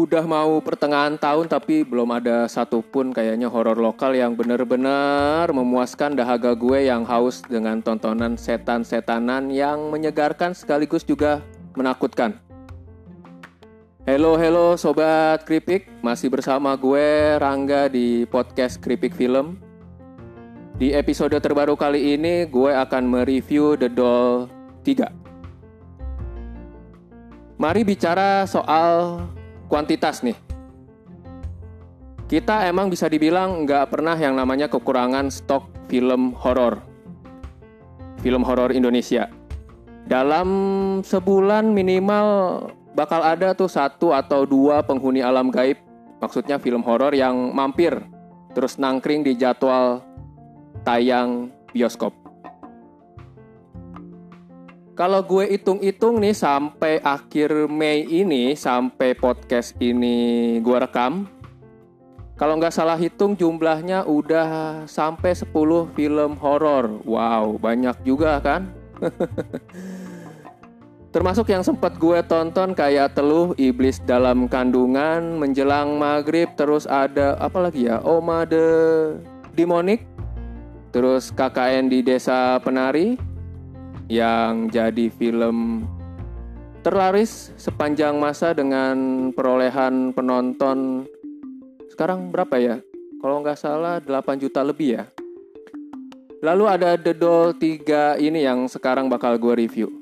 Udah mau pertengahan tahun tapi belum ada satupun kayaknya horor lokal yang bener-bener memuaskan dahaga gue yang haus dengan tontonan setan-setanan yang menyegarkan sekaligus juga menakutkan. Halo halo sobat Kripik, masih bersama gue Rangga di podcast Kripik Film. Di episode terbaru kali ini gue akan mereview The Doll 3. Mari bicara soal kuantitas nih. Kita emang bisa dibilang nggak pernah yang namanya kekurangan stok film horor. Film horor Indonesia. Dalam sebulan minimal bakal ada tuh satu atau dua penghuni alam gaib, maksudnya film horor yang mampir terus nangkring di jadwal tayang bioskop. Kalau gue hitung-hitung nih sampai akhir Mei ini, sampai podcast ini gue rekam, kalau nggak salah hitung jumlahnya udah sampai 10 film horor. Wow, banyak juga kan? Termasuk yang sempat gue tonton kayak Teluh Iblis dalam Kandungan, Menjelang Maghrib, terus ada apa lagi ya? Oma the Demonic, terus KKN di Desa Penari, yang jadi film terlaris sepanjang masa dengan perolehan penonton sekarang berapa ya? Kalau nggak salah 8 juta lebih ya. Lalu ada The Doll 3 ini yang sekarang bakal gue review.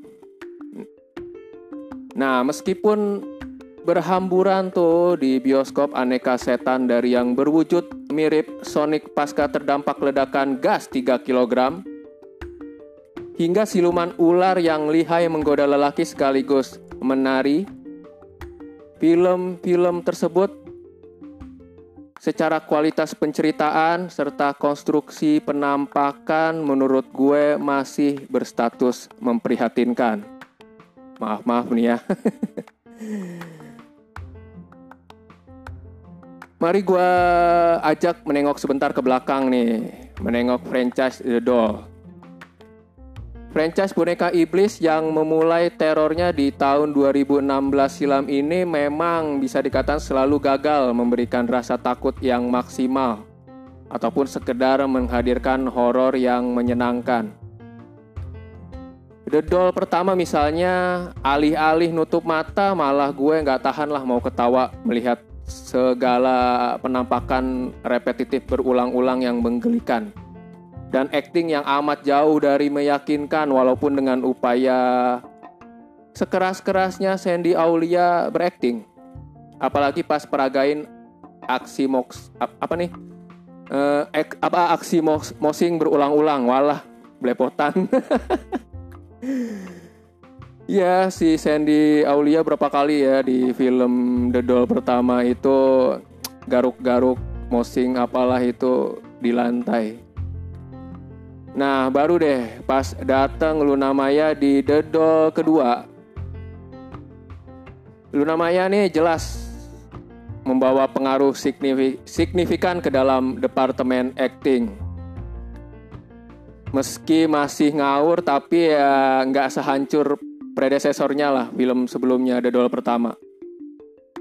Nah, meskipun berhamburan tuh di bioskop aneka setan dari yang berwujud mirip Sonic pasca terdampak ledakan gas 3 kg hingga siluman ular yang lihai menggoda lelaki sekaligus menari. Film-film tersebut secara kualitas penceritaan serta konstruksi penampakan menurut gue masih berstatus memprihatinkan. Maaf, maaf nih ya. Mari gue ajak menengok sebentar ke belakang nih, menengok franchise The Doll. Franchise boneka iblis yang memulai terornya di tahun 2016 silam ini memang bisa dikatakan selalu gagal memberikan rasa takut yang maksimal ataupun sekedar menghadirkan horor yang menyenangkan. The Doll pertama misalnya alih-alih nutup mata malah gue nggak tahan lah mau ketawa melihat segala penampakan repetitif berulang-ulang yang menggelikan dan acting yang amat jauh dari meyakinkan walaupun dengan upaya sekeras-kerasnya Sandy Aulia berakting. Apalagi pas peragain aksi mox apa nih? Uh, ek, apa aksi mos, mosing berulang-ulang walah belepotan. ya si Sandy Aulia berapa kali ya di film The Doll pertama itu garuk-garuk mosing apalah itu di lantai. Nah, baru deh pas datang Luna Maya di The Doll kedua. Luna Maya nih jelas membawa pengaruh signifikan ke dalam departemen acting. Meski masih ngawur tapi ya nggak sehancur predesesornya lah film sebelumnya The Doll pertama.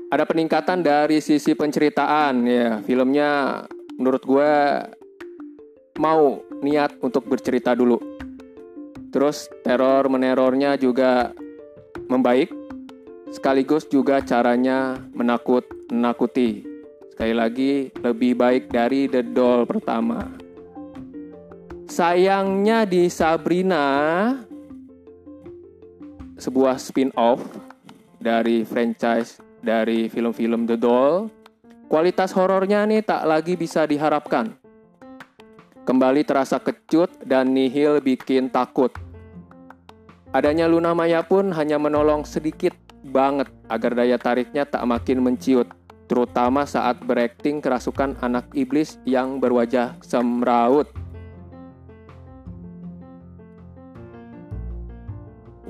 Ada peningkatan dari sisi penceritaan ya filmnya menurut gue mau niat untuk bercerita dulu. Terus teror menerornya juga membaik, sekaligus juga caranya menakut-nakuti. Sekali lagi lebih baik dari The Doll pertama. Sayangnya di Sabrina sebuah spin-off dari franchise dari film-film The Doll, kualitas horornya nih tak lagi bisa diharapkan Kembali terasa kecut dan nihil bikin takut. Adanya Luna Maya pun hanya menolong sedikit banget agar daya tariknya tak makin menciut, terutama saat berakting kerasukan anak iblis yang berwajah semraut.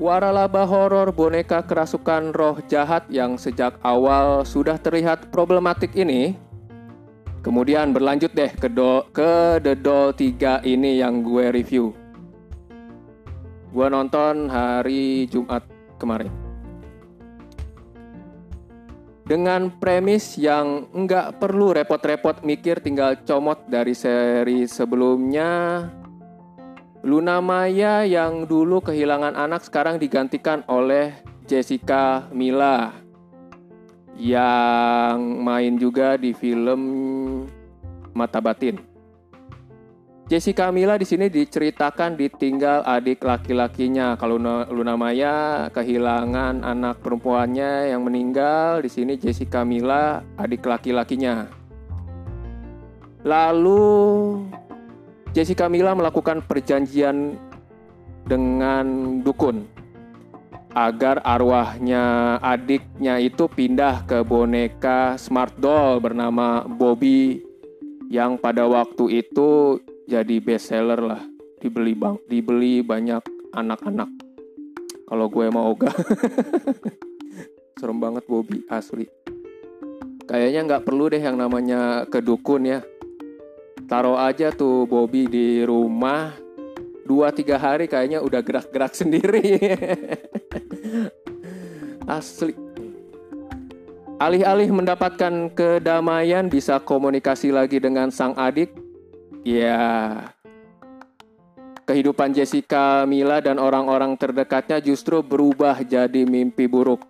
Waralaba horor boneka kerasukan roh jahat yang sejak awal sudah terlihat problematik ini Kemudian berlanjut deh ke, do, ke The Doll 3 ini yang gue review. Gue nonton hari Jumat kemarin. dengan premis yang nggak perlu repot-repot mikir tinggal comot dari seri sebelumnya Luna Maya yang dulu kehilangan anak sekarang digantikan oleh Jessica Mila yang main juga di film Mata Batin. Jessica Mila di sini diceritakan ditinggal adik laki-lakinya. Kalau Luna Maya kehilangan anak perempuannya yang meninggal, di sini Jessica Mila adik laki-lakinya. Lalu Jessica Mila melakukan perjanjian dengan dukun agar arwahnya adiknya itu pindah ke boneka smart doll bernama Bobby yang pada waktu itu jadi best seller lah. Dibeli bang dibeli banyak anak-anak. Kalau gue mau ogah serem banget Bobby asli. Kayaknya nggak perlu deh yang namanya kedukun ya. Taruh aja tuh Bobby di rumah dua tiga hari kayaknya udah gerak-gerak sendiri asli Alih-alih mendapatkan kedamaian bisa komunikasi lagi dengan sang adik Ya, kehidupan Jessica Mila dan orang-orang terdekatnya justru berubah jadi mimpi buruk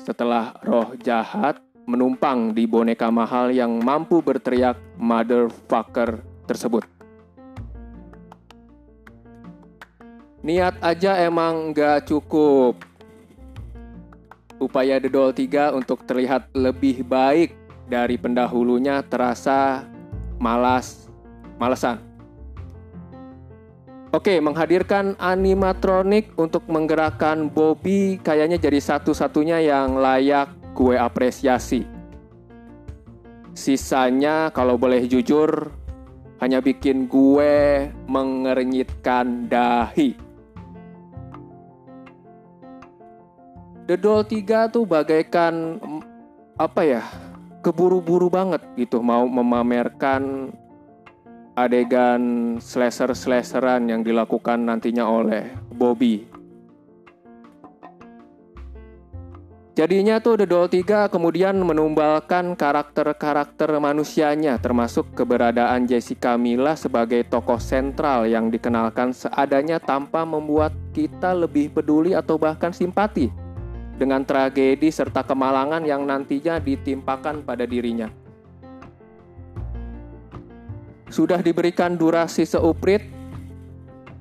setelah roh jahat menumpang di boneka mahal yang mampu berteriak motherfucker tersebut. Niat aja emang gak cukup. Upaya The Doll 3 untuk terlihat lebih baik dari pendahulunya terasa malas malesan. Oke, menghadirkan animatronik untuk menggerakkan Bobby kayaknya jadi satu-satunya yang layak gue apresiasi. Sisanya kalau boleh jujur hanya bikin gue mengernyitkan dahi. The Doll 3 tuh bagaikan apa ya? keburu-buru banget gitu mau memamerkan adegan slasher-slasheran yang dilakukan nantinya oleh Bobby. Jadinya tuh The Doll 3 kemudian menumbalkan karakter-karakter manusianya termasuk keberadaan Jessica Mila sebagai tokoh sentral yang dikenalkan seadanya tanpa membuat kita lebih peduli atau bahkan simpati dengan tragedi serta kemalangan yang nantinya ditimpakan pada dirinya. Sudah diberikan durasi seuprit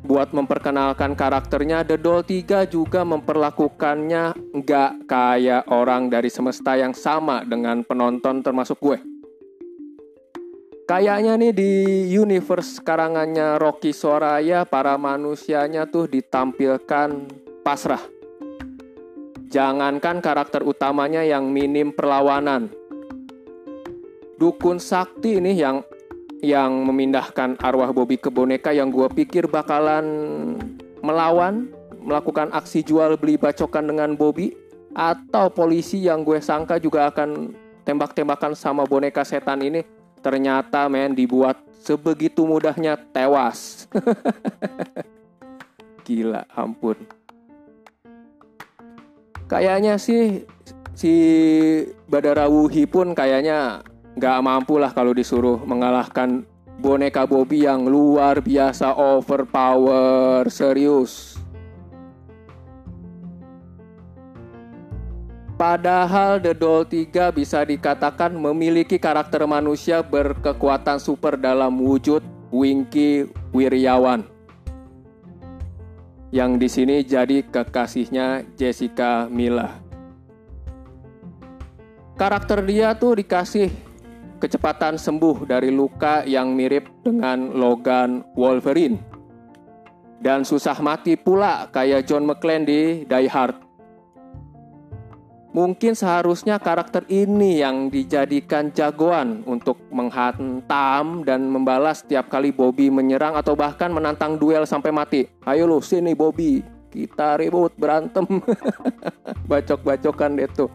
buat memperkenalkan karakternya, The Doll 3 juga memperlakukannya nggak kayak orang dari semesta yang sama dengan penonton termasuk gue. Kayaknya nih di universe karangannya Rocky Soraya, para manusianya tuh ditampilkan pasrah. Jangankan karakter utamanya yang minim perlawanan. Dukun sakti nih yang yang memindahkan arwah Bobby ke boneka yang gue pikir bakalan melawan, melakukan aksi jual beli bacokan dengan Bobby, atau polisi yang gue sangka juga akan tembak-tembakan sama boneka setan ini, ternyata men dibuat sebegitu mudahnya tewas. Gila, ampun. Kayaknya sih si Badara Wuhi pun kayaknya nggak mampu lah kalau disuruh mengalahkan boneka Bobby yang luar biasa overpower serius. Padahal The Doll 3 bisa dikatakan memiliki karakter manusia berkekuatan super dalam wujud Winky Wiryawan. Yang di sini jadi kekasihnya Jessica Mila. Karakter dia tuh dikasih kecepatan sembuh dari luka yang mirip dengan Logan Wolverine. Dan susah mati pula kayak John McClane di Die Hard. Mungkin seharusnya karakter ini yang dijadikan jagoan untuk menghantam dan membalas setiap kali Bobby menyerang atau bahkan menantang duel sampai mati. Ayo lu sini Bobby, kita ribut berantem. Bacok-bacokan deh tuh.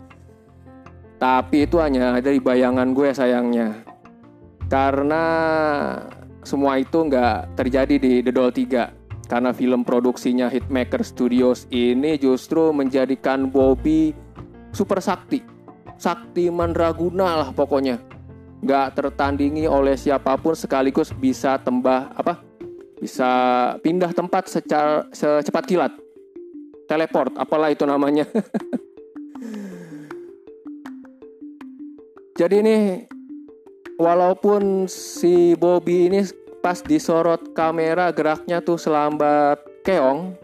Tapi itu hanya ada di bayangan gue sayangnya. Karena semua itu nggak terjadi di The Doll 3. Karena film produksinya Hitmaker Studios ini justru menjadikan Bobby super sakti. sakti mandraguna lah pokoknya. Nggak tertandingi oleh siapa pun sekaligus bisa tembah apa? Bisa pindah tempat secara secepat kilat. Teleport apalah itu namanya. Jadi ini walaupun si Bobby ini pas disorot kamera geraknya tuh selambat keong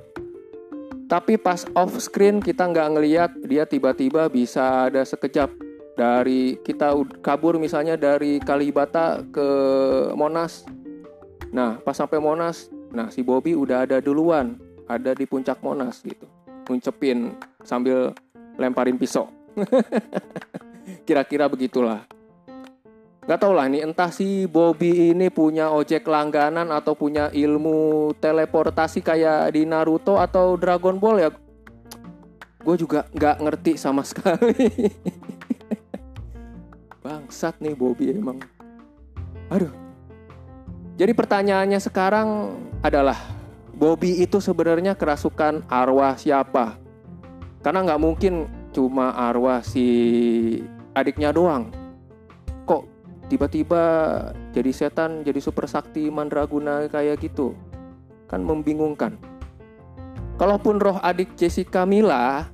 tapi pas off screen kita nggak ngeliat dia tiba-tiba bisa ada sekejap dari kita kabur misalnya dari Kalibata ke Monas. Nah, pas sampai Monas, nah si Bobby udah ada duluan, ada di puncak Monas gitu. Nguncepin sambil lemparin pisau. Kira-kira begitulah. Gak tau lah ini entah si Bobby ini punya ojek langganan atau punya ilmu teleportasi kayak di Naruto atau Dragon Ball ya. Gue juga nggak ngerti sama sekali. Bangsat nih Bobby emang. Aduh. Jadi pertanyaannya sekarang adalah Bobby itu sebenarnya kerasukan arwah siapa? Karena nggak mungkin cuma arwah si adiknya doang. Tiba-tiba jadi setan, jadi super sakti mandraguna kayak gitu? Kan membingungkan. Kalaupun roh adik Jessica Mila,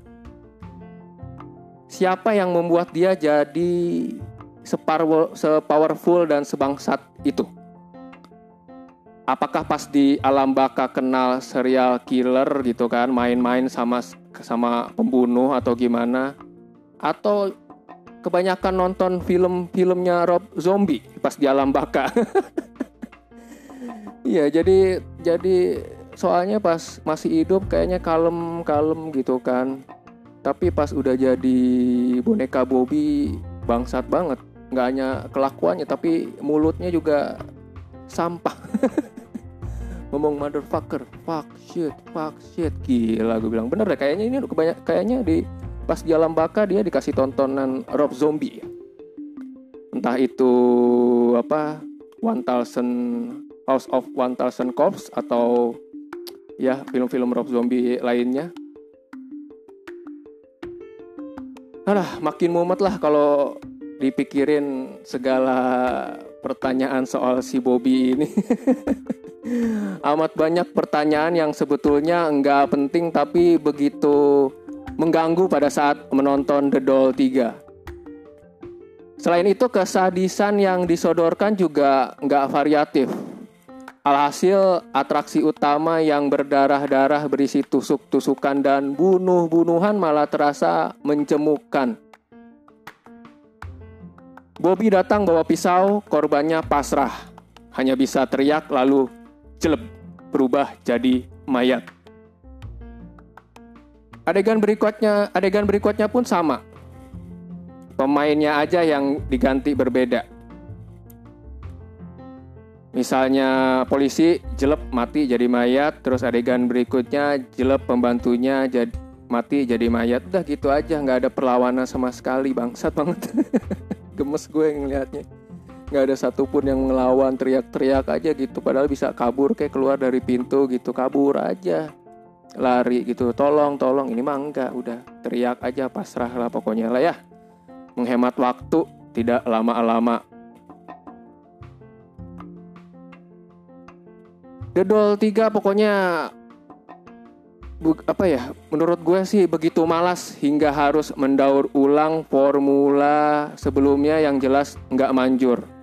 siapa yang membuat dia jadi sepowerful dan sebangsat itu? Apakah pas di alam baka kenal serial killer gitu kan, main-main sama sama pembunuh atau gimana? Atau kebanyakan nonton film-filmnya Rob Zombie pas di alam baka? Iya, jadi jadi soalnya pas masih hidup kayaknya kalem-kalem gitu kan. Tapi pas udah jadi boneka Bobby bangsat banget nggak hanya kelakuannya tapi mulutnya juga sampah ngomong motherfucker fuck shit fuck shit gila gue bilang bener deh kayaknya ini kebanyak kayaknya di pas di alam baka dia dikasih tontonan Rob Zombie entah itu apa One Thousand House of One Thousand Corps atau ya film-film Rob Zombie lainnya Alah, makin mumet lah kalau dipikirin segala pertanyaan soal si Bobby ini. Amat banyak pertanyaan yang sebetulnya nggak penting tapi begitu mengganggu pada saat menonton The Doll 3. Selain itu kesadisan yang disodorkan juga nggak variatif. Alhasil atraksi utama yang berdarah-darah berisi tusuk-tusukan dan bunuh-bunuhan malah terasa mencemukkan. Bobby datang bawa pisau, korbannya pasrah. Hanya bisa teriak lalu jeleb berubah jadi mayat. Adegan berikutnya, adegan berikutnya pun sama. Pemainnya aja yang diganti berbeda. Misalnya polisi jeleb mati jadi mayat, terus adegan berikutnya jeleb pembantunya jadi mati jadi mayat. Udah gitu aja, nggak ada perlawanan sama sekali, bangsat banget. gemes gue ngelihatnya nggak ada satupun yang ngelawan teriak-teriak aja gitu padahal bisa kabur kayak keluar dari pintu gitu kabur aja lari gitu. Tolong tolong. Ini mah enggak. Udah teriak aja pasrah lah pokoknya lah ya. Menghemat waktu tidak lama-lama. The Doll 3 pokoknya apa ya? Menurut gue sih begitu malas hingga harus mendaur ulang formula sebelumnya yang jelas nggak manjur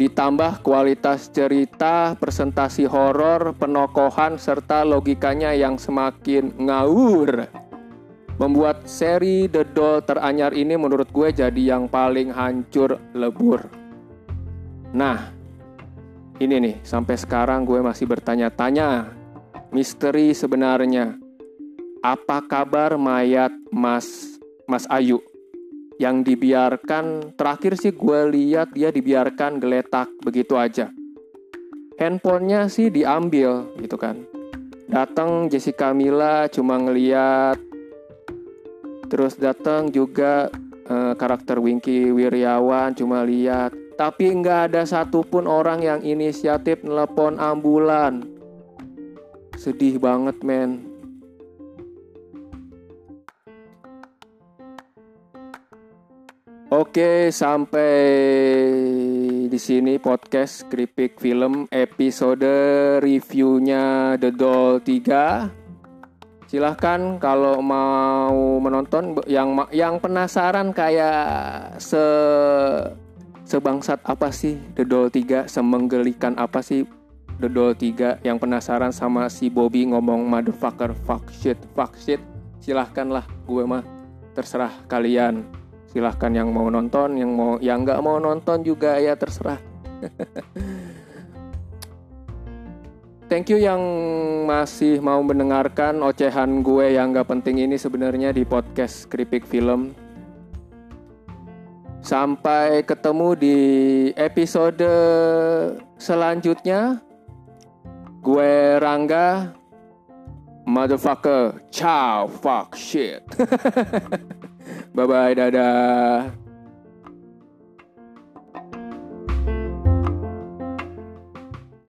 ditambah kualitas cerita, presentasi horor, penokohan, serta logikanya yang semakin ngawur. Membuat seri The Doll teranyar ini menurut gue jadi yang paling hancur lebur. Nah, ini nih, sampai sekarang gue masih bertanya-tanya misteri sebenarnya. Apa kabar mayat Mas Mas Ayu yang dibiarkan terakhir sih gue lihat dia dibiarkan geletak begitu aja. Handphonenya sih diambil gitu kan. Datang Jessica Mila cuma ngeliat terus datang juga uh, karakter Winky Wiryawan cuma lihat tapi nggak ada satupun orang yang inisiatif nelpon ambulan Sedih banget men Oke, sampai di sini podcast Kripik Film episode reviewnya The Doll 3. Silahkan kalau mau menonton yang yang penasaran kayak se sebangsat apa sih The Doll 3, semenggelikan apa sih The Doll 3 yang penasaran sama si Bobby ngomong motherfucker fuck shit fuck shit. Silahkanlah gue mah terserah kalian silahkan yang mau nonton yang mau yang nggak mau nonton juga ya terserah. Thank you yang masih mau mendengarkan ocehan gue yang nggak penting ini sebenarnya di podcast Kripik Film. Sampai ketemu di episode selanjutnya. Gue Rangga. Motherfucker. Ciao. Fuck shit Bye bye, dadah.